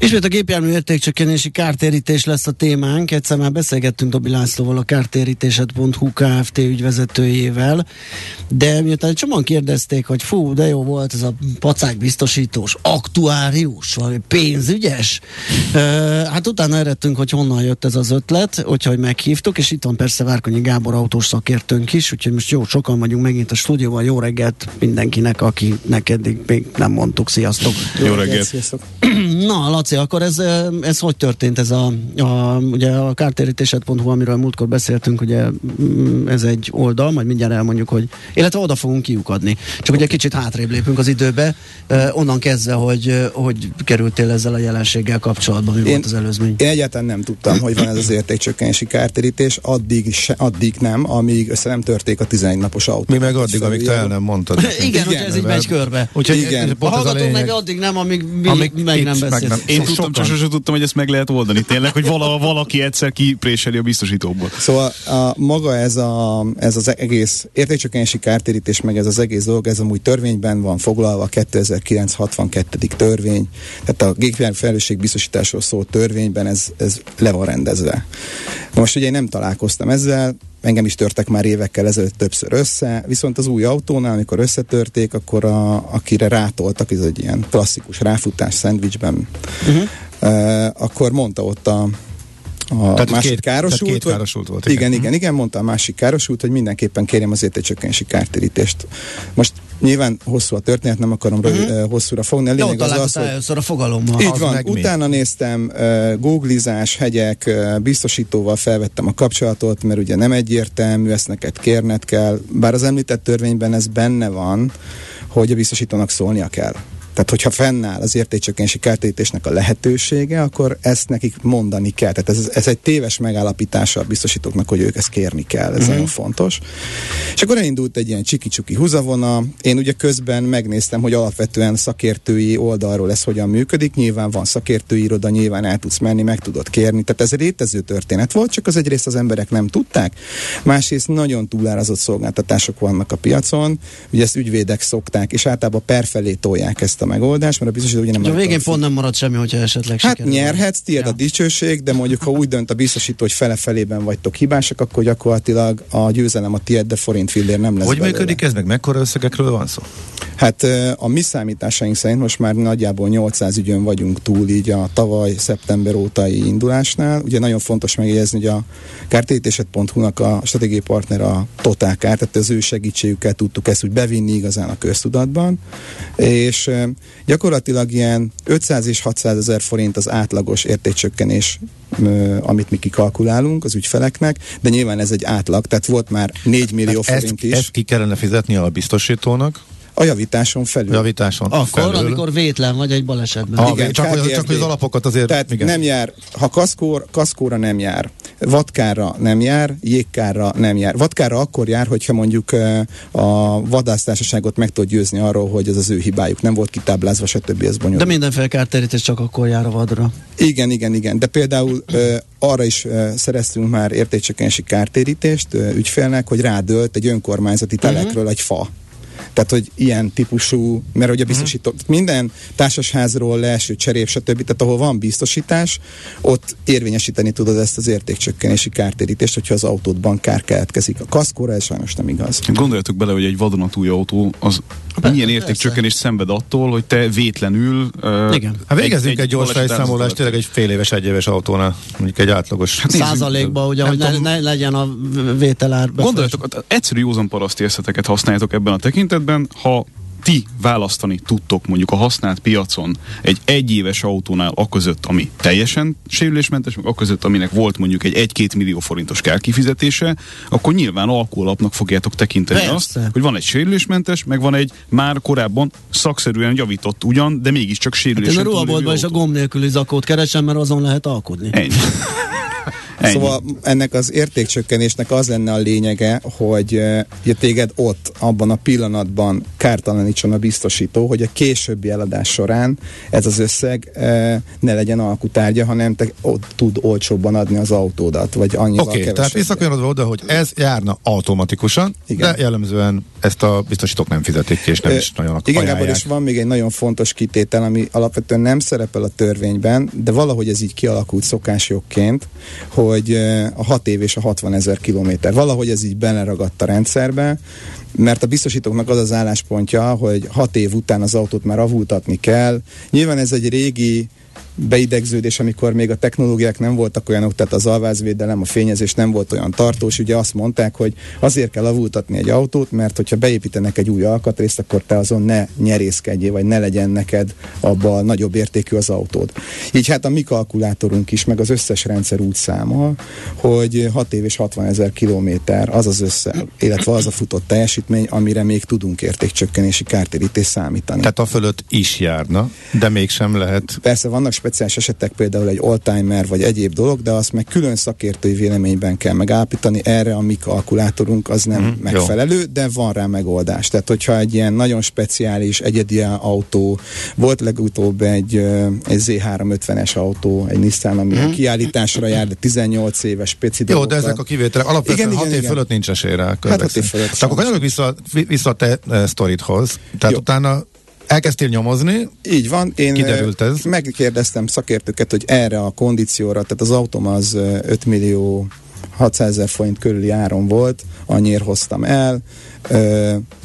Ismét a gépjármű értékcsökkenési kártérítés lesz a témánk. Egyszer már beszélgettünk Dobi Lászlóval, a kártérítéset.hu Kft. ügyvezetőjével, de miután egy csomóan kérdezték, hogy fú, de jó volt ez a pacák biztosítós, aktuárius, vagy pénzügyes. Uh, hát utána eredtünk, hogy honnan jött ez az ötlet, úgyhogy meghívtuk, és itt van persze Várkonyi Gábor autós szakértőnk is, úgyhogy most jó, sokan vagyunk megint a stúdióban. Jó reggelt mindenkinek, aki neked még nem mondtuk. Sziasztok! Jó reggelt! Sziasztok! Na, Laci, akkor ez, ez hogy történt ez a, a ugye a kártérítéset.hu, amiről múltkor beszéltünk, ugye mm, ez egy oldal, majd mindjárt elmondjuk, hogy, illetve oda fogunk kiukadni. Csak ugye kicsit hátrébb lépünk az időbe, onnan kezdve, hogy, hogy kerültél ezzel a jelenséggel kapcsolatban, mi én, volt az előzmény? Én egyáltalán nem tudtam, hogy van ez az értékcsökkenési kártérítés, addig, se, addig nem, amíg össze nem törték a 11 napos autó. Mi meg addig, amíg te el nem mondtad. igen, igen, hogy ez így megy körbe. Úgyhogy igen. A hallgatók meg addig nem, amíg mi amíg meg nem beszélünk. Én tudtam, csak sosem tudtam, hogy ezt meg lehet oldani tényleg, hogy vala, valaki egyszer kipréseli a biztosítóból. Szóval a, maga ez, a, ez az egész értékcsökkenési kártérítés, meg ez az egész dolog, ez amúgy törvényben van foglalva, a 2962. törvény, tehát a gépjármű felelősségbiztosításról szól törvényben ez, ez le van rendezve. De most ugye én nem találkoztam ezzel, engem is törtek már évekkel ezelőtt többször össze, viszont az új autónál, amikor összetörték, akkor a, akire rátoltak, ez egy ilyen klasszikus ráfutás szendvicsben, uh-huh. uh, akkor mondta ott a, a tehát másik két, károsult. két károsult volt. Igen, igen, igen, igen, mondta a másik károsult, hogy mindenképpen kérjem az értékcsökkenési kártérítést. Most nyilván hosszú a történet, nem akarom uh-huh. hosszúra fogni. A lényeg az az, hogy... a fogalommal. Így van, utána mi? néztem, uh, googlizás, hegyek, uh, biztosítóval felvettem a kapcsolatot, mert ugye nem egyértelmű, ezt neked kérned kell, bár az említett törvényben ez benne van, hogy a biztosítónak szólnia kell. Tehát, hogyha fennáll az értékcsökkenési kártérítésnek a lehetősége, akkor ezt nekik mondani kell. Tehát ez, ez egy téves megállapítása a biztosítóknak, hogy ők ezt kérni kell. Ez uh-huh. nagyon fontos. És akkor elindult egy ilyen csiki-csuki húzavona. Én ugye közben megnéztem, hogy alapvetően szakértői oldalról ez hogyan működik. Nyilván van szakértői iroda, nyilván el tudsz menni, meg tudod kérni. Tehát ez egy létező történet volt, csak az egyrészt az emberek nem tudták. Másrészt nagyon túlárazott szolgáltatások vannak a piacon. Ugye ezt ügyvédek szokták, és általában perfelé tolják ezt a megoldás, mert a biztosító ugye nem A végén pont nem marad semmi, hogyha esetleg Hát sikerül. nyerhetsz, tiéd ja. a dicsőség, de mondjuk ha úgy dönt a biztosító, hogy fele-felében vagytok hibásak, akkor gyakorlatilag a győzelem a tiéd, de forint fillér nem lesz Hogy belőle. működik ez meg? Mekkora összegekről van szó? Hát a mi számításaink szerint most már nagyjából 800 ügyön vagyunk túl így a tavaly szeptember ótai indulásnál. Ugye nagyon fontos megjegyezni, hogy a kártérítéset.hu-nak a stratégiai partner a Total Kár, tehát az ő segítségükkel tudtuk ezt úgy bevinni igazán a köztudatban, és gyakorlatilag ilyen 500 és 600 ezer forint az átlagos értékcsökkenés, amit mi kikalkulálunk az ügyfeleknek, de nyilván ez egy átlag, tehát volt már 4 millió tehát forint ezt, is. Ezt ki kellene fizetni a biztosítónak? A javításon felül. Javításon Akkor, felül. amikor vétlen vagy egy balesetben. Ah, igen, csak, hogy, csak hogy az alapokat azért... Tehát igen. nem jár, ha kaszkór, kaszkóra nem jár, vadkára nem jár, jégkára nem jár. Vadkára akkor jár, hogyha mondjuk a vadásztársaságot meg tud győzni arról, hogy ez az ő hibájuk, nem volt kitáblázva, stb. ez bonyolult. De mindenféle kárterítés csak akkor jár a vadra. Igen, igen, igen. De például arra is szereztünk már értékcsökkenési kártérítést ügyfélnek, hogy rádölt egy önkormányzati telekről uh-huh. egy fa tehát, hogy ilyen típusú, mert ugye biztosító, uh-huh. minden társasházról leeső cserép, stb. Tehát ahol van biztosítás, ott érvényesíteni tudod ezt az értékcsökkenési kártérítést, hogyha az autódban kár keletkezik. A kaszkóra ez sajnos nem igaz. Gondoljatok bele, hogy egy vadonatúj autó az milyen értékcsökkenés szenved attól, hogy te vétlenül... Uh, Igen. Hát végezzünk egy, egy gyors fejszámolást tényleg egy fél éves, egy éves autónál, mondjuk egy átlagos. Hát Százalékban, ugye, hogy ne, ne, legyen a vételár. Gondoljatok, egyszerű józan paraszt érzeteket használjátok ebben a tekintetben, ha ti választani tudtok mondjuk a használt piacon egy egyéves autónál a között, ami teljesen sérülésmentes, meg a között, aminek volt mondjuk egy 1-2 millió forintos kárkifizetése, akkor nyilván alkoholapnak fogjátok tekinteni Persze. azt, hogy van egy sérülésmentes, meg van egy már korábban szakszerűen javított ugyan, de mégiscsak sérülés. Hát én a ruhaboltban is a gomb nélküli zakót keresem, mert azon lehet alkudni. Ennyi. Ennyi. Szóval ennek az értékcsökkenésnek az lenne a lényege, hogy ugye téged ott, abban a pillanatban kártalanítson a biztosító, hogy a későbbi eladás során ez az összeg ne legyen alkutárgya, hanem te ott tud olcsóbban adni az autódat, vagy annyival Oké, okay, tehát visszakanyarodva oda, hogy ez járna automatikusan, Igen. de jellemzően ezt a biztosítók nem fizetik ki, és nem is nagyon Igen, Gábor, és van még egy nagyon fontos kitétel, ami alapvetően nem szerepel a törvényben, de valahogy ez így kialakult szokásjogként, hogy a 6 év és a 60 ezer kilométer. Valahogy ez így beleragadt a rendszerbe, mert a biztosítóknak az az álláspontja, hogy 6 év után az autót már avultatni kell. Nyilván ez egy régi beidegződés, amikor még a technológiák nem voltak olyanok, tehát az alvázvédelem, a fényezés nem volt olyan tartós, ugye azt mondták, hogy azért kell avultatni egy autót, mert hogyha beépítenek egy új alkatrészt, akkor te azon ne nyerészkedjél, vagy ne legyen neked abban nagyobb értékű az autód. Így hát a mi kalkulátorunk is, meg az összes rendszer úgy számol, hogy 6 év és 60 ezer kilométer az az össze, illetve az a futott teljesítmény, amire még tudunk értékcsökkenési kártérítést számítani. Tehát a fölött is járna, de mégsem lehet. Persze vannak speciális esetek, például egy oldtimer vagy egyéb dolog, de azt meg külön szakértői véleményben kell megállapítani, erre a mi kalkulátorunk az nem mm, megfelelő, jó. de van rá megoldás. Tehát, hogyha egy ilyen nagyon speciális, egyedi autó, volt legutóbb egy, egy Z350-es autó, egy Nissan, ami mm. kiállításra jár, de 18 éves speci Jó, de ezek a kivételek alapvetően igen, 6 év igen. fölött nincs esély rá. Hát 6 év fölött. akkor kanyarodjunk vissza, vissza a te sztoridhoz. Tehát Jó. utána Elkezdtél nyomozni? Így van. Én Kiderült ez? megkérdeztem szakértőket, hogy erre a kondícióra, tehát az autóm az 5 millió 600 ezer forint körüli áron volt, annyira hoztam el,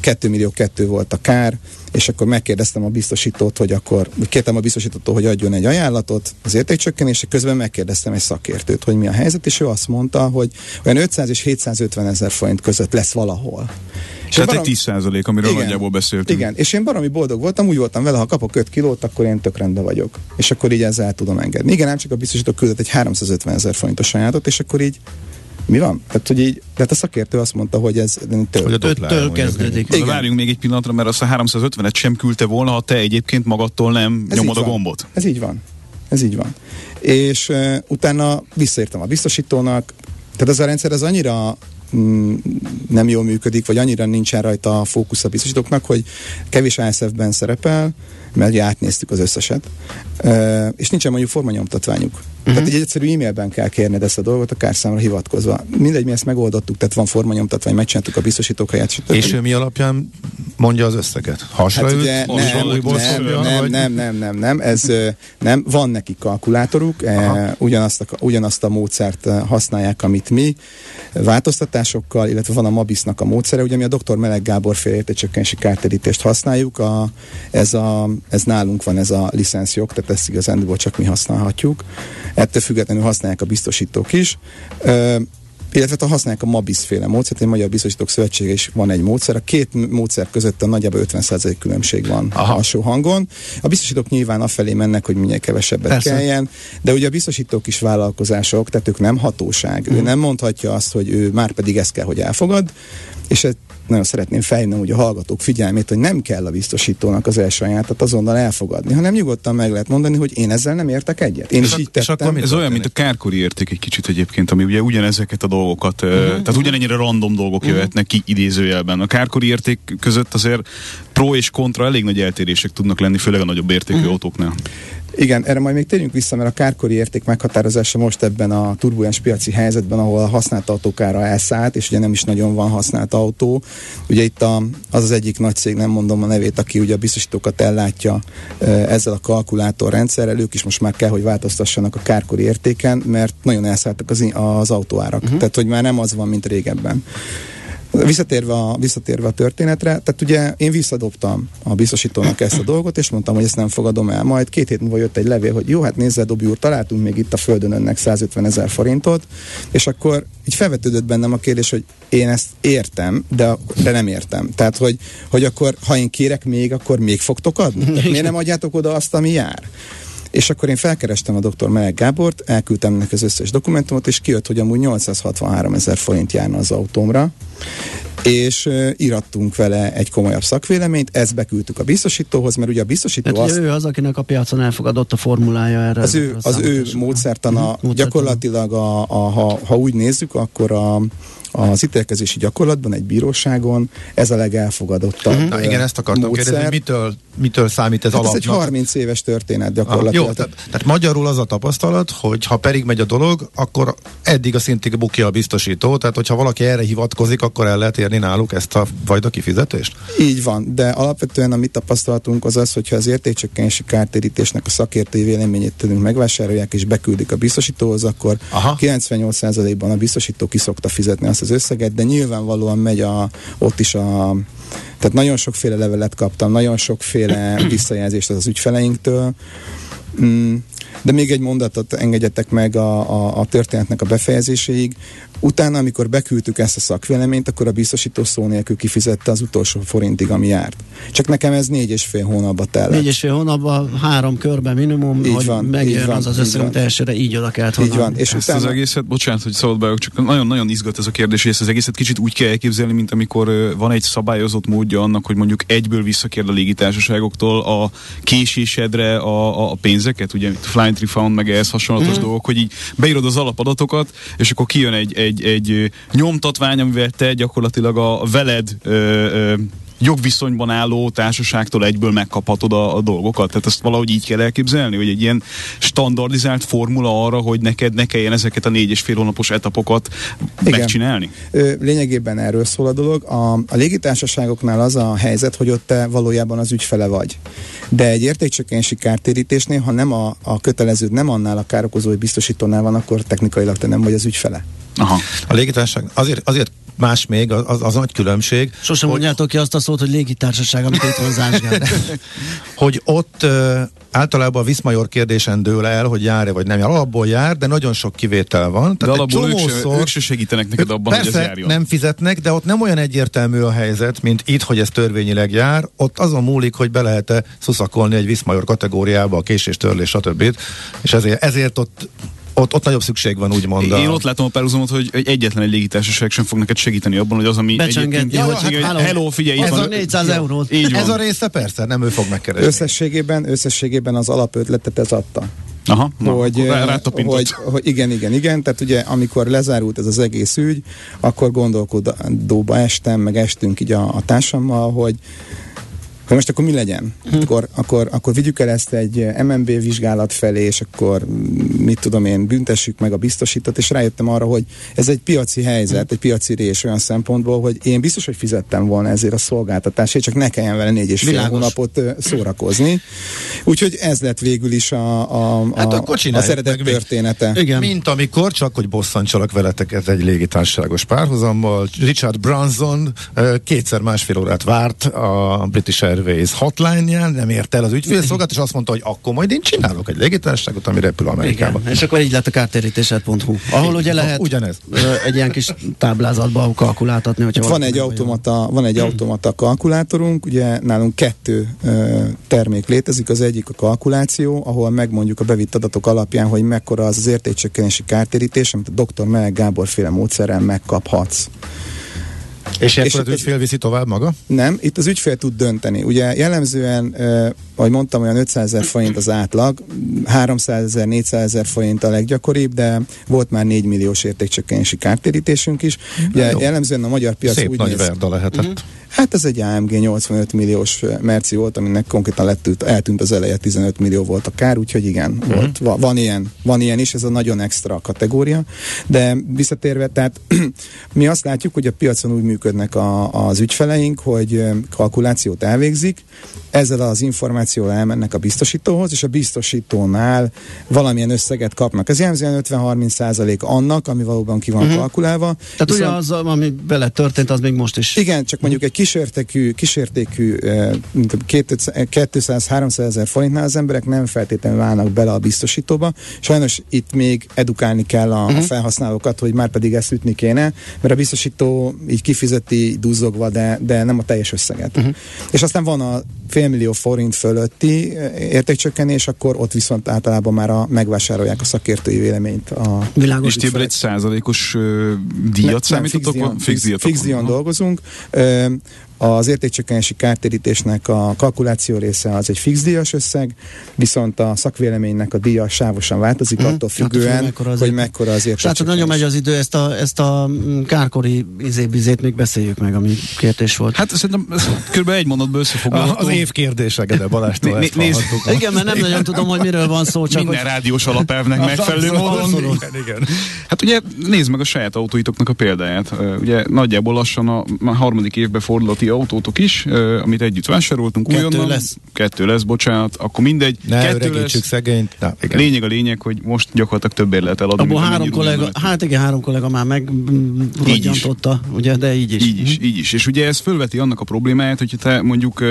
2 millió 2 volt a kár, és akkor megkérdeztem a biztosítót, hogy akkor, kértem a biztosítótól, hogy adjon egy ajánlatot az értékcsökkenésre, közben megkérdeztem egy szakértőt, hogy mi a helyzet, és ő azt mondta, hogy olyan 500 és 750 ezer forint között lesz valahol. És Tehát barom... egy 10 százalék, amiről igen, nagyjából beszéltünk. Igen, és én baromi boldog voltam, úgy voltam vele, ha kapok 5 kilót, akkor én tök rendben vagyok. És akkor így ezzel el tudom engedni. Igen, nem csak a biztosító küldött egy 350 ezer forintos ajánlatot, és akkor így mi van? Tehát, hogy így, tehát a szakértő azt mondta, hogy ez től, hogy a től kezdődik. Igen. Várjunk még egy pillanatra, mert azt a 350-et sem küldte volna, ha te egyébként magadtól nem ez nyomod a gombot. Ez így van. Ez így van. És uh, utána visszaértem a biztosítónak, tehát ez a rendszer az annyira mm, nem jól működik, vagy annyira nincsen rajta a fókusz a biztosítóknak, hogy kevés ASF-ben szerepel, mert ugye átnéztük az összeset, és nincsen mondjuk formanyomtatványuk. Uh-huh. Tehát egy egyszerű e-mailben kell kérned ezt a dolgot a kárszámra hivatkozva. Mindegy, mi ezt megoldottuk, tehát van formanyomtatvány, megcsináltuk a biztosítók helyet. Stb. És ő mi alapján mondja az összeget? Hasra hát ugye, üt, nem, nem, nem, nem, nem, nem, nem, ez nem, van nekik kalkulátoruk, e, ugyanazt, a, ugyanazt a módszert e, használják, amit mi, változtatásokkal, illetve van a Mabisnak a módszere, ugye mi a dr. Meleg Gábor fél értékcsökkentési kártérítést használjuk, a, ez a ez nálunk van ez a licenszjog, tehát ezt igazán csak mi használhatjuk ettől függetlenül használják a biztosítók is. Ö, illetve ha használják a MABIS féle módszert, egy Magyar Biztosítók Szövetsége is van egy módszer. A két módszer között a nagyjából 50% különbség van Aha. alsó hangon. A biztosítók nyilván afelé mennek, hogy minél kevesebbet Persze. kelljen, de ugye a biztosítók is vállalkozások, tehát ők nem hatóság. Mm. Ő nem mondhatja azt, hogy ő már pedig ezt kell, hogy elfogad, és nagyon szeretném fejlődni úgy a hallgatók figyelmét, hogy nem kell a biztosítónak az első ajánlatot azonnal elfogadni, hanem nyugodtan meg lehet mondani, hogy én ezzel nem értek egyet. Én és is így tettem. És akkor ez olyan, mint a kárkori érték egy kicsit egyébként, ami ugye ugyanezeket a dolgokat, uh-huh. tehát ugyanennyire random dolgok uh-huh. jöhetnek ki idézőjelben. A kárkori érték között azért pro és kontra elég nagy eltérések tudnak lenni, főleg a nagyobb értékű uh-huh. autóknál. Igen, erre majd még térjünk vissza, mert a kárkori érték meghatározása most ebben a turbulens piaci helyzetben, ahol a használt autókára elszállt, és ugye nem is nagyon van használt autó. Ugye itt a, az az egyik nagy cég, nem mondom a nevét, aki ugye a biztosítókat ellátja ezzel a kalkulátorrendszerrel, ők is most már kell, hogy változtassanak a kárkori értéken, mert nagyon elszálltak az, az autóárak. Uh-huh. Tehát, hogy már nem az van, mint régebben. Visszatérve a, visszatérve a történetre, tehát ugye én visszadobtam a biztosítónak ezt a dolgot, és mondtam, hogy ezt nem fogadom el. Majd két hét múlva jött egy levél, hogy jó, hát nézze, Dobj úr, találtunk még itt a földön önnek 150 ezer forintot, és akkor így felvetődött bennem a kérdés, hogy én ezt értem, de, de nem értem. Tehát, hogy, hogy akkor, ha én kérek még, akkor még fogtok adni? Tehát miért nem adjátok oda azt, ami jár? És akkor én felkerestem a dr. Meleg Gábort, elküldtem neki az összes dokumentumot, és kijött, hogy amúgy 863 ezer forint járna az autómra, és irattunk vele egy komolyabb szakvéleményt, ezt beküldtük a biztosítóhoz, mert ugye a biztosító Tehát azt... ő az, akinek a piacon elfogadott a formulája erre. Az ő, az ő módszertana, uh-huh, gyakorlatilag, a, a, ha, ha úgy nézzük, akkor a, az ítélkezési gyakorlatban egy bíróságon ez a legelfogadottabb uh-huh. Na igen, ezt akartam módszer. kérdezni, mitől, mitől számít ez hát alapnak? Ez egy 30 éves történet gyakorlatilag. Ah, jó, tehát, tehát magyarul az a tapasztalat, hogy ha pedig megy a dolog, akkor eddig a szintig bukja a biztosító, tehát hogyha valaki erre hivatkozik, akkor el lehet érni náluk ezt a fajta kifizetést? Így van, de alapvetően a mi tapasztalatunk az az, hogyha az értékcsökkenési kártérítésnek a szakértői véleményét tudunk megvásárolják és beküldik a biztosítóhoz, akkor Aha. 98%-ban a biztosító kiszokta fizetni azt az összeget, de nyilvánvalóan megy a, ott is a tehát nagyon sokféle levelet kaptam, nagyon sokféle visszajelzést az ügyfeleinktől. Mm, de még egy mondatot engedjetek meg a, a, a történetnek a befejezéséig. Utána, amikor beküldtük ezt a szakvéleményt, akkor a biztosító szó nélkül kifizette az utolsó forintig, ami járt. Csak nekem ez négy és fél hónapba tellett. Négy és fél hónapban, három körben minimum, így hogy van, megjön így van, az az összeg, amit elsőre így oda kellett Így van. És ezt utána... az egészet, bocsánat, hogy szabad bejök, csak nagyon-nagyon izgat ez a kérdés, hogy ezt az egészet kicsit úgy kell elképzelni, mint amikor van egy szabályozott módja annak, hogy mondjuk egyből visszakér a légitársaságoktól a késésedre a, a pénzeket, ugye Flying Refund, meg ehhez hasonlatos mm. dolgok, hogy így beírod az alapadatokat, és akkor kijön egy, egy egy, egy nyomtatvány, amivel te gyakorlatilag a veled ö, ö, jogviszonyban álló társaságtól egyből megkaphatod a, a dolgokat. Tehát ezt valahogy így kell elképzelni, hogy egy ilyen standardizált formula arra, hogy neked ne kelljen ezeket a négy és fél hónapos etapokat Igen. megcsinálni? Ö, lényegében erről szól a dolog. A, a légitársaságoknál az a helyzet, hogy ott te valójában az ügyfele vagy. De egy értékcsökkenési kártérítésnél, ha nem a, a kötelező, nem annál a károkozói biztosítónál van, akkor technikailag te nem vagy az ügyfele. Aha. A légitársaság azért, azért más még, az, az, nagy különbség. Sosem hogy, mondjátok ki azt a szót, hogy légitársaság, amit itt van Hogy ott általában a Viszmajor kérdésen dől el, hogy jár-e vagy nem jár. Alapból jár, de nagyon sok kivétel van. Tehát de alapból ők se, ők se segítenek neked abban, persze, hogy ez járjon. nem fizetnek, de ott nem olyan egyértelmű a helyzet, mint itt, hogy ez törvényileg jár. Ott azon múlik, hogy be lehet-e szuszakolni egy Viszmajor kategóriába a késés, törlés, stb. És ezért, ezért ott ott, ott nagyobb szükség van, úgymond. Én ott látom a párhuzamot, hogy, hogy egyetlen egy légitársaság sem fog neked segíteni abban, hogy az, ami egyébként... Ja, hát, hello, hello, figyelj, ez a 400 euró. Ez a része persze, nem ő fog megkeresni. Összességében, összességében az alapötletet ez adta. Aha, na, hogy, rá, hogy, hogy igen, igen, igen, tehát ugye amikor lezárult ez az egész ügy, akkor gondolkodóba estem, meg estünk így a, a társammal, hogy hogy most akkor mi legyen? Hm. Akkor, akkor, akkor vigyük el ezt egy MMB vizsgálat felé, és akkor mit tudom én, büntessük meg a biztosítót, és rájöttem arra, hogy ez egy piaci helyzet, hm. egy piaci rés olyan szempontból, hogy én biztos, hogy fizettem volna ezért a szolgáltatásért, csak ne kelljen vele négy és fél Világos. hónapot szórakozni. Úgyhogy ez lett végül is a, a, a, hát akkor az eredet története. Igen. Mint amikor, csak hogy bosszantsalak veletek ez egy légitársaságos párhuzammal, Richard Branson kétszer másfél órát várt a British Airways hotline-ján, nem ért el az ügyfélszolgálat, és azt mondta, hogy akkor majd én csinálok egy légitársaságot, ami repül Amerikába. Igen. És akkor így lett a kártérítésed.hu, ahol ugye lehet Ugyanez. egy ilyen kis táblázatba kalkuláltatni. Hogyha van egy, automata, van egy automata kalkulátorunk, ugye nálunk kettő ö, termék létezik, az egyik a kalkuláció, ahol megmondjuk a bevitt adatok alapján, hogy mekkora az az értékcsökkenési kártérítés, amit a dr. Meleg Gábor féle módszerrel megkaphatsz. És ekkor az ügyfél viszi tovább maga? Nem, itt az ügyfél tud dönteni. Ugye jellemzően, ahogy mondtam, olyan 500 ezer forint az átlag, 300 ezer, 400 ezer forint a leggyakoribb, de volt már 4 milliós értékcsökkenési kártérítésünk is. Ugye Jó. jellemzően a magyar piac Szép úgy nagy néz... verda lehetett. Uh-huh. Hát ez egy AMG 85 milliós merci volt, aminek konkrétan lett, eltűnt az eleje, 15 millió volt a kár, úgyhogy igen, uh-huh. volt, va, van, ilyen, van ilyen is, ez a nagyon extra kategória, de visszatérve, tehát mi azt látjuk, hogy a piacon úgy működnek a, az ügyfeleink, hogy kalkulációt elvégzik, ezzel az információval elmennek a biztosítóhoz, és a biztosítónál valamilyen összeget kapnak. Ez jellemzően 50-30 százalék annak, ami valóban ki van uh-huh. kalkulálva. Tehát Viszont, ugye az, ami bele történt, az még most is. Igen, csak mondjuk egy kísértékű, kísértékű 200-300 ezer forintnál az emberek nem feltétlenül állnak bele a biztosítóba. Sajnos itt még edukálni kell a, uh-huh. felhasználókat, hogy már pedig ezt ütni kéne, mert a biztosító így kifizeti duzzogva, de, de nem a teljes összeget. Uh-huh. És aztán van a félmillió forint fölötti eh, értékcsökkenés, akkor ott viszont általában már a, megvásárolják a szakértői véleményt. A Világos. És ti egy százalékos ö, díjat számítotok? díjon, Fix díjat fix van. díjon dolgozunk. Ö, az értékcsökkenési kártérítésnek a kalkuláció része az egy fix díjas összeg, viszont a szakvéleménynek a díja sávosan változik, Mhm. attól Attól függ, függően, mekkora az hogy mekkora az nagyon értékcsökkenés. megy az idő, ezt a, ezt a mm, kárkori izébizét még beszéljük meg, ami kérdés volt. Hát szerintem kb. egy mondatban összefoglalható. az év kérdése, de Balástól Né- ezt né- nézd- hallhattuk. Igen, mert nem nagyon tudom, hogy miről van szó, csak Minden hogy rádiós alapelvnek megfelelő módon. Igen, igen. Hát ugye nézd meg a saját autóitoknak a példáját. Ugye nagyjából lassan a harmadik évbe fordul a ti autótok is, amit együtt vásároltunk. Kettő újonnan. lesz. Kettő lesz, bocsánat. Akkor mindegy. Ne Kettő öregítsük lesz. szegényt. Na, igen. Lényeg a lényeg, hogy most gyakorlatilag többért lehet eladni. abból három kollega, hát igen, három kollega már megrodjantotta, ugye, de így is. Így is, így is. És ugye ez fölveti annak a problémáját, hogy te mondjuk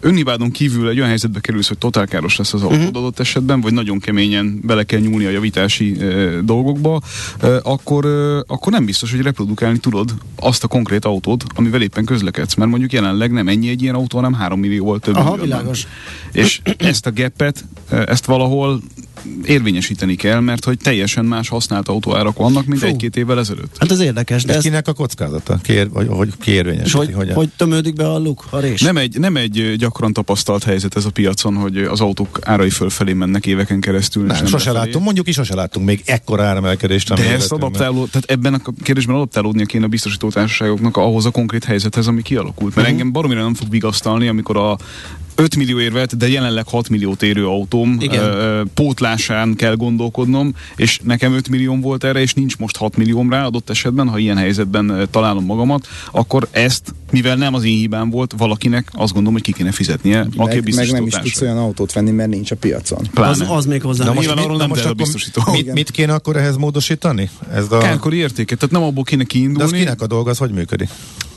önhibádon kívül egy olyan helyzetbe kerülsz, hogy totál káros lesz az autód Mhm. adott esetben, vagy nagyon keményen bele kell nyúlni a javítási dolgokba, akkor, akkor nem biztos, hogy reprodukálni tudod azt a konkrét autót, amivel éppen közlekedsz. Mert mondjuk jelenleg nem ennyi egy ilyen autó, hanem 3 millióval több. Aha, millióban. világos. És ezt a gapet, ö, ezt valahol érvényesíteni kell, mert hogy teljesen más használt autóárak vannak, mint Fú. egy-két évvel ezelőtt. Hát ez érdekes, de Ez ez, kinek a kockázata? Kér, vagy hogy kiérvényesíti? hogy, Hogy, hogy tömődik be a luk, a rés? Nem egy, nem egy gyakran tapasztalt helyzet ez a piacon, hogy az autók árai fölfelé mennek éveken keresztül. és nem, sose befelé. láttunk, mondjuk is sose láttunk még ekkora áremelkedést. De ezt adaptáló, tehát ebben a kérdésben adaptálódnia kéne a biztosító társaságoknak ahhoz a konkrét helyzethez, ami kialakult. Mert engem baromira nem fog vigasztalni, amikor a 5 millió érvet, de jelenleg 6 milliót érő autóm Igen. ö, pótlásán kell gondolkodnom, és nekem 5 millióm volt erre, és nincs most 6 millióm rá adott esetben, ha ilyen helyzetben találom magamat, akkor ezt, mivel nem az én hibám volt, valakinek azt gondolom, hogy ki kéne fizetnie, aki Meg, meg nem is tudsz olyan autót venni, mert nincs a piacon. Az, Pláne. az még hozzá. Még. most- arról nem most akkor biztosító. Mit, mit kéne akkor ehhez módosítani? Ez a, Kárkori értéket, tehát nem abból kéne de az kiindulni. kinek a dolga, az hogy működik?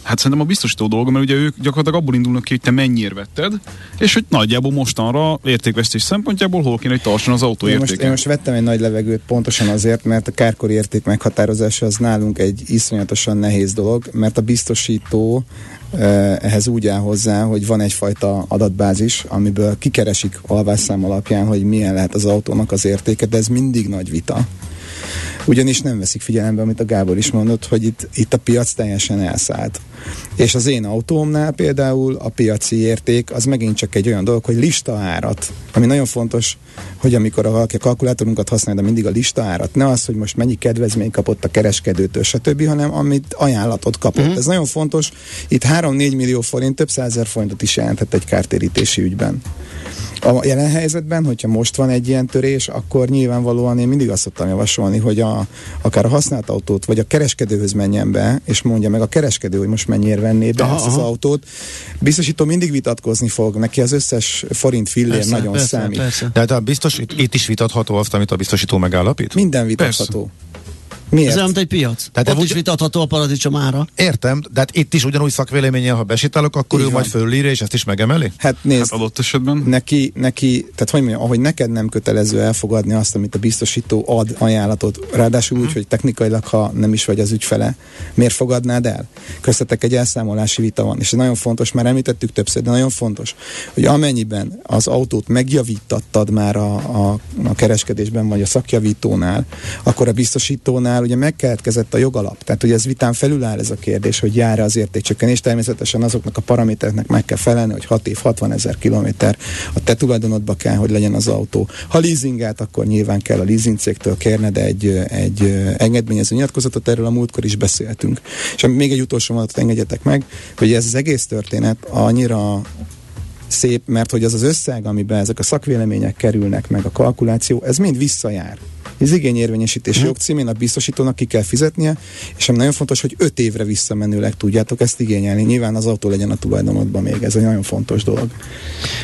Hát szerintem a biztosító dolga, mert ugye ők gyakorlatilag abból indulnak ki, hogy te mennyire vetted, és hogy nagyjából mostanra értékvesztés szempontjából hol kéne, hogy tartson az autó Én most, én most vettem egy nagy levegőt pontosan azért, mert a kárkori érték meghatározása az nálunk egy iszonyatosan nehéz dolog, mert a biztosító eh, ehhez úgy áll hozzá, hogy van egyfajta adatbázis, amiből kikeresik alvásszám alapján, hogy milyen lehet az autónak az értéke, de ez mindig nagy vita. Ugyanis nem veszik figyelembe, amit a Gábor is mondott, hogy itt, itt a piac teljesen elszállt. És az én autómnál például a piaci érték az megint csak egy olyan dolog, hogy lista árat, ami nagyon fontos, hogy amikor a a kalkulátorunkat használja, de mindig a lista árat, ne az, hogy most mennyi kedvezmény kapott a kereskedőtől, stb., hanem amit ajánlatot kapott. Mhm. Ez nagyon fontos. Itt 3-4 millió forint, több százer forintot is jelenthet egy kártérítési ügyben. A jelen helyzetben, hogyha most van egy ilyen törés, akkor nyilvánvalóan én mindig azt szoktam javasolni, hogy a, akár a használt autót, vagy a kereskedőhöz menjen be, és mondja meg a kereskedő, hogy most mennyire venné be Aha, ezt az aha. autót. Biztosító mindig vitatkozni fog, neki az összes forint fillér persze, nagyon persze, számít. Persze. De hát a biztos, itt, itt is vitatható azt, amit a biztosító megállapít? Minden vitatható. Miért? Ez olyan, mint egy piac. Tehát ott ott is vitatható a paradicsom ára. Értem, de hát itt is ugyanúgy szakvéleményen, ha besítálok, akkor Így ő van. majd fölírja, és ezt is megemeli? Hát nézd, Hát adott esetben. neki, neki, tehát hogy mondjam, ahogy neked nem kötelező elfogadni azt, amit a biztosító ad ajánlatot, ráadásul úgy, hogy technikailag, ha nem is vagy az ügyfele, miért fogadnád el? Köztetek egy elszámolási vita van, és ez nagyon fontos, már említettük többször, de nagyon fontos, hogy amennyiben az autót megjavítattad már a, a, a kereskedésben, vagy a szakjavítónál, akkor a biztosítónál ugye megkeletkezett a jogalap. Tehát ugye ez vitán felül áll ez a kérdés, hogy jár-e az értékcsökkenés. Természetesen azoknak a paramétereknek meg kell felelni, hogy 6 év, 60 ezer kilométer a te tulajdonodba kell, hogy legyen az autó. Ha leasingelt, akkor nyilván kell a leasing cégtől kérned egy, egy engedményező nyilatkozatot, erről a múltkor is beszéltünk. És még egy utolsó mondatot engedjetek meg, hogy ez az egész történet annyira szép, mert hogy az az összeg, amiben ezek a szakvélemények kerülnek, meg a kalkuláció, ez mind visszajár. Az igényérvényesítési Mhm. jogcímén a biztosítónak ki kell fizetnie, és ami nagyon fontos, hogy öt évre visszamenőleg tudjátok ezt igényelni. Nyilván az autó legyen a tulajdonodban még, ez egy nagyon fontos dolog.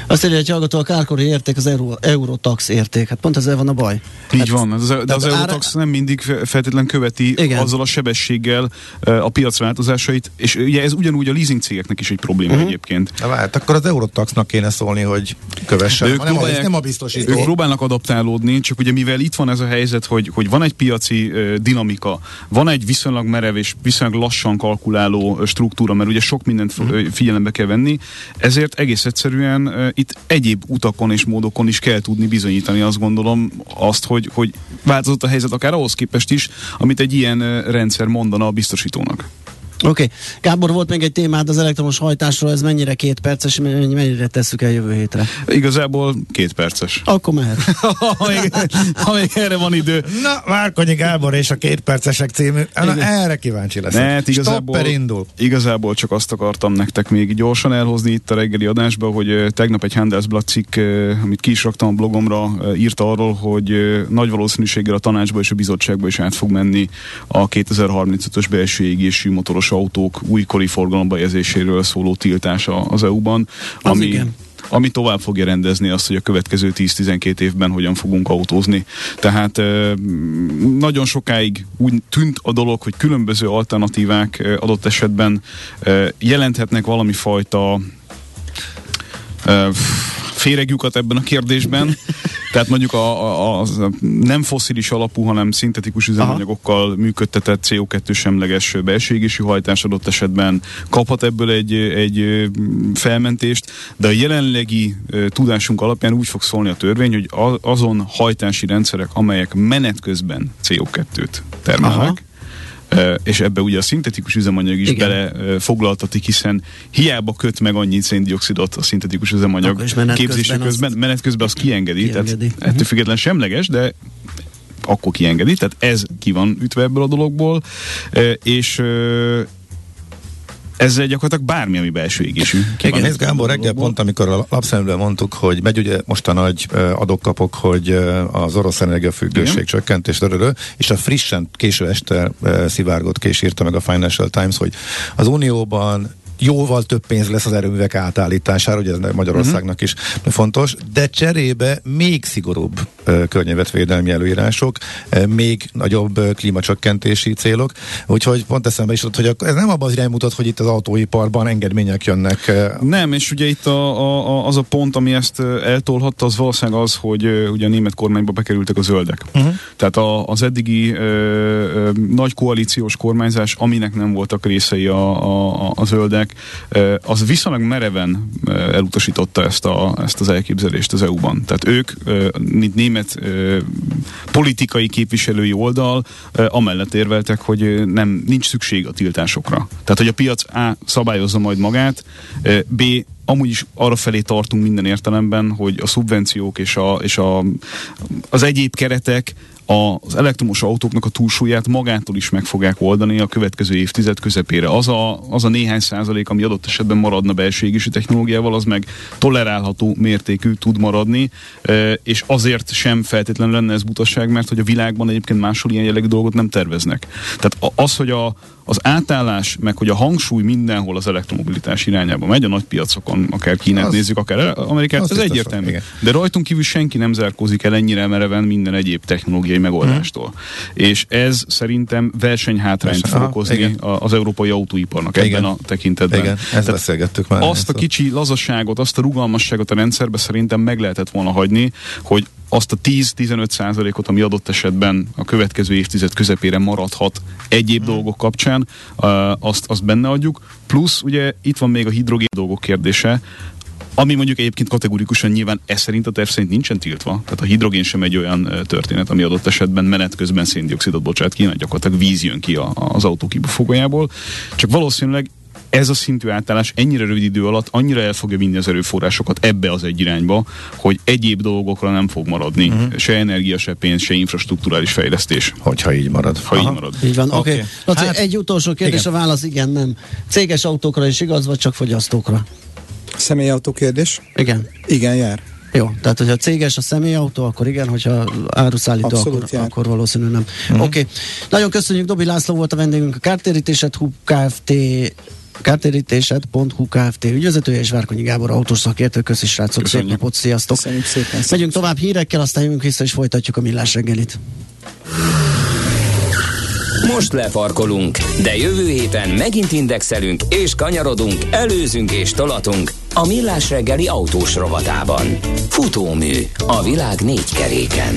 Azt írja, hogy hallgató, a kárkori érték az Euro, Eurotax érték. Hát pont ezzel van a baj. Így Hát- van, ez, de az ára- Eurotax nem mindig fe- feltétlen követi Igen. Azzal a sebességgel ö, a piac változásait, és ugye ez ugyanúgy a leasing cégeknek is egy probléma uh-huh. egyébként. Na hát akkor az Eurotaxnak kéne szólni, hogy De kövessen. ők Nem, a, próbálják- nem a biztosító. Ők próbálnak adaptálódni, csak ugye mivel itt van ez a helyzet, helyzet, hogy, hogy van egy piaci dinamika, van egy viszonylag merev és viszonylag lassan kalkuláló struktúra, mert ugye sok mindent ö, figyelembe kell venni, ezért egész egyszerűen itt egyéb utakon és módokon is kell tudni bizonyítani, azt gondolom, azt, hogy, hogy változott a helyzet akár ahhoz képest is, amit egy ilyen rendszer mondana a biztosítónak. Oké. Okay. Gábor, volt még egy témád az elektromos hajtásról, ez mennyire két perces, mennyi- mennyire tesszük el jövő hétre? Igazából két perces. Akkor mehet. ha, még, ha még erre van idő. Na, Várkonyi Gábor és a két percesek című. Na, erre kíváncsi leszek. Ne, hát igazából, Stopper indul. igazából csak azt akartam nektek még gyorsan elhozni itt a reggeli adásba, hogy tegnap egy Handelsblatt cikk, amit ki is raktam a blogomra, írta arról, hogy nagy valószínűséggel a tanácsba és a bizottságba is át fog menni a 2035-ös belső égésű motoros autók újkori forgalomba helyezéséről szóló tiltása az EU-ban, Az ami, igen. ami tovább fogja rendezni azt, hogy a következő 10-12 évben hogyan fogunk autózni. Tehát nagyon sokáig úgy tűnt a dolog, hogy különböző alternatívák adott esetben jelenthetnek valami fajta féregjukat ebben a kérdésben. Tehát mondjuk a, a, a nem foszilis alapú, hanem szintetikus üzemanyagokkal működtetett CO2 semleges belső égésű hajtás adott esetben kaphat ebből egy, egy felmentést, de a jelenlegi tudásunk alapján úgy fog szólni a törvény, hogy azon hajtási rendszerek, amelyek menet közben CO2-t termelnek, Aha. És ebbe ugye a szintetikus üzemanyag is Igen. bele foglaltatik, hiszen hiába köt meg annyi széndiokszidot a szintetikus üzemanyag Akkor is menet képzése közben közben, azt- menet közben azt kiengedi, Kiengedi. tehát Mhm. ettől független semleges, de akkor kiengedi, tehát ez ki van ütve ebből a dologból, és ezzel gyakorlatilag bármi, ami belső égésű. Igen, ütve Gábor reggel pont, amikor a lapszemben mondtuk, hogy megy ugye most a nagy ö, adokkapok, hogy az orosz energiafüggőség Igen. csökkentés, dörörö, és a frissen késő este szivárgott kés írta meg a Financial Times, hogy az Unióban jóval több pénz lesz az erőművek átállítására, ugye ez Magyarországnak is fontos, de cserébe még szigorúbb környezetvédelmi előírások, még nagyobb klímacsökkentési célok, úgyhogy pont eszembe is jutott, hogy ez nem abban az irány mutat, hogy itt az autóiparban engedmények jönnek Nem, és ugye itt a, a, az a pont, ami ezt eltolhatta, az valószínűleg az, hogy ugye a német kormányba bekerültek a zöldek. Uh-huh. Tehát a, az eddigi ö, ö, nagy koalíciós kormányzás, aminek nem voltak részei a, a, a zöldek, ö, az viszonylag mereven elutasította ezt, a, ezt az elképzelést az EU-ban. Tehát ők, mint német ö, politikai képviselői oldal, ö, amellett érveltek, hogy nem nincs szükség a tiltásokra. Tehát, hogy a piac A szabályozza majd magát, ö, B amúgy is arra felé tartunk minden értelemben, hogy a szubvenciók és, a, és a, az egyéb keretek az elektromos autóknak a túlsúlyát magától is meg fogják oldani a következő évtized közepére. Az a, az a néhány százalék, ami adott esetben maradna belső égési technológiával, az meg tolerálható mértékű tud maradni, és azért sem feltétlenül lenne ez butaság, mert hogy a világban egyébként máshol ilyen jellegű dolgot nem terveznek. Tehát az, hogy a, az átállás, meg hogy a hangsúly mindenhol az elektromobilitás irányába megy, a nagy piacokon, akár Kínát Az- nézzük, akár Amerikát, az ez egyértelmű. igen. De rajtunk kívül senki nem zárkózik el ennyire mereven minden egyéb technológiai megoldástól. És ez szerintem versenyhátrányt Verseny- fog okozni igen. az európai autóiparnak Igen. ebben a tekintetben. Igen, ezt Tehát beszélgettük már. azt a kicsi lazaságot, azt a rugalmasságot a rendszerbe szerintem meg lehetett volna hagyni, hogy azt a 10-15 százalékot, ami adott esetben a következő évtized közepére maradhat egyéb Hmm. dolgok kapcsán, azt, azt benne adjuk. Plusz ugye itt van még a hidrogén dolgok kérdése, ami mondjuk egyébként kategorikusan nyilván ez szerint a terv szerint nincsen tiltva. Tehát a hidrogén sem egy olyan történet, ami adott esetben menet közben széndiokszidot bocsát ki, mert gyakorlatilag víz jön ki az autó kibufogójából. Csak valószínűleg ez a szintű átállás ennyire rövid idő alatt annyira el fogja vinni az erőforrásokat ebbe az egy irányba, hogy egyéb dolgokra nem fog maradni. Uh-huh. Se energia, se pénz, se infrastruktúrális fejlesztés. Hogyha így marad. Ha Aha. így marad. Így van, oké. Okay. Laci, Hát- egy utolsó kérdés, Igen. a válasz igen, nem. Céges autókra is igaz, vagy csak fogyasztókra? Személyautó kérdés? Igen. Igen, jár. Jó, tehát hogyha céges a személyautó, akkor igen, hogyha áruszállító, Abszolút akkor, jár. akkor valószínű nem. Mhm. Mm. Oké, okay. nagyon köszönjük, Dobi László volt a vendégünk, a kártérítéset Hub Kft kártérítéset.hu Kft. ügyvezetője és Várkonyi Gábor autós szakértő. Köszi srácok, szép napot, sziasztok! Köszönjük szépen. Megyünk tovább hírekkel, aztán jövünk vissza és folytatjuk a millás reggelit. Most lefarkolunk, de jövő héten megint indexelünk és kanyarodunk, előzünk és tolatunk a Millás reggeli autós rovatában. Futómű a világ négy keréken.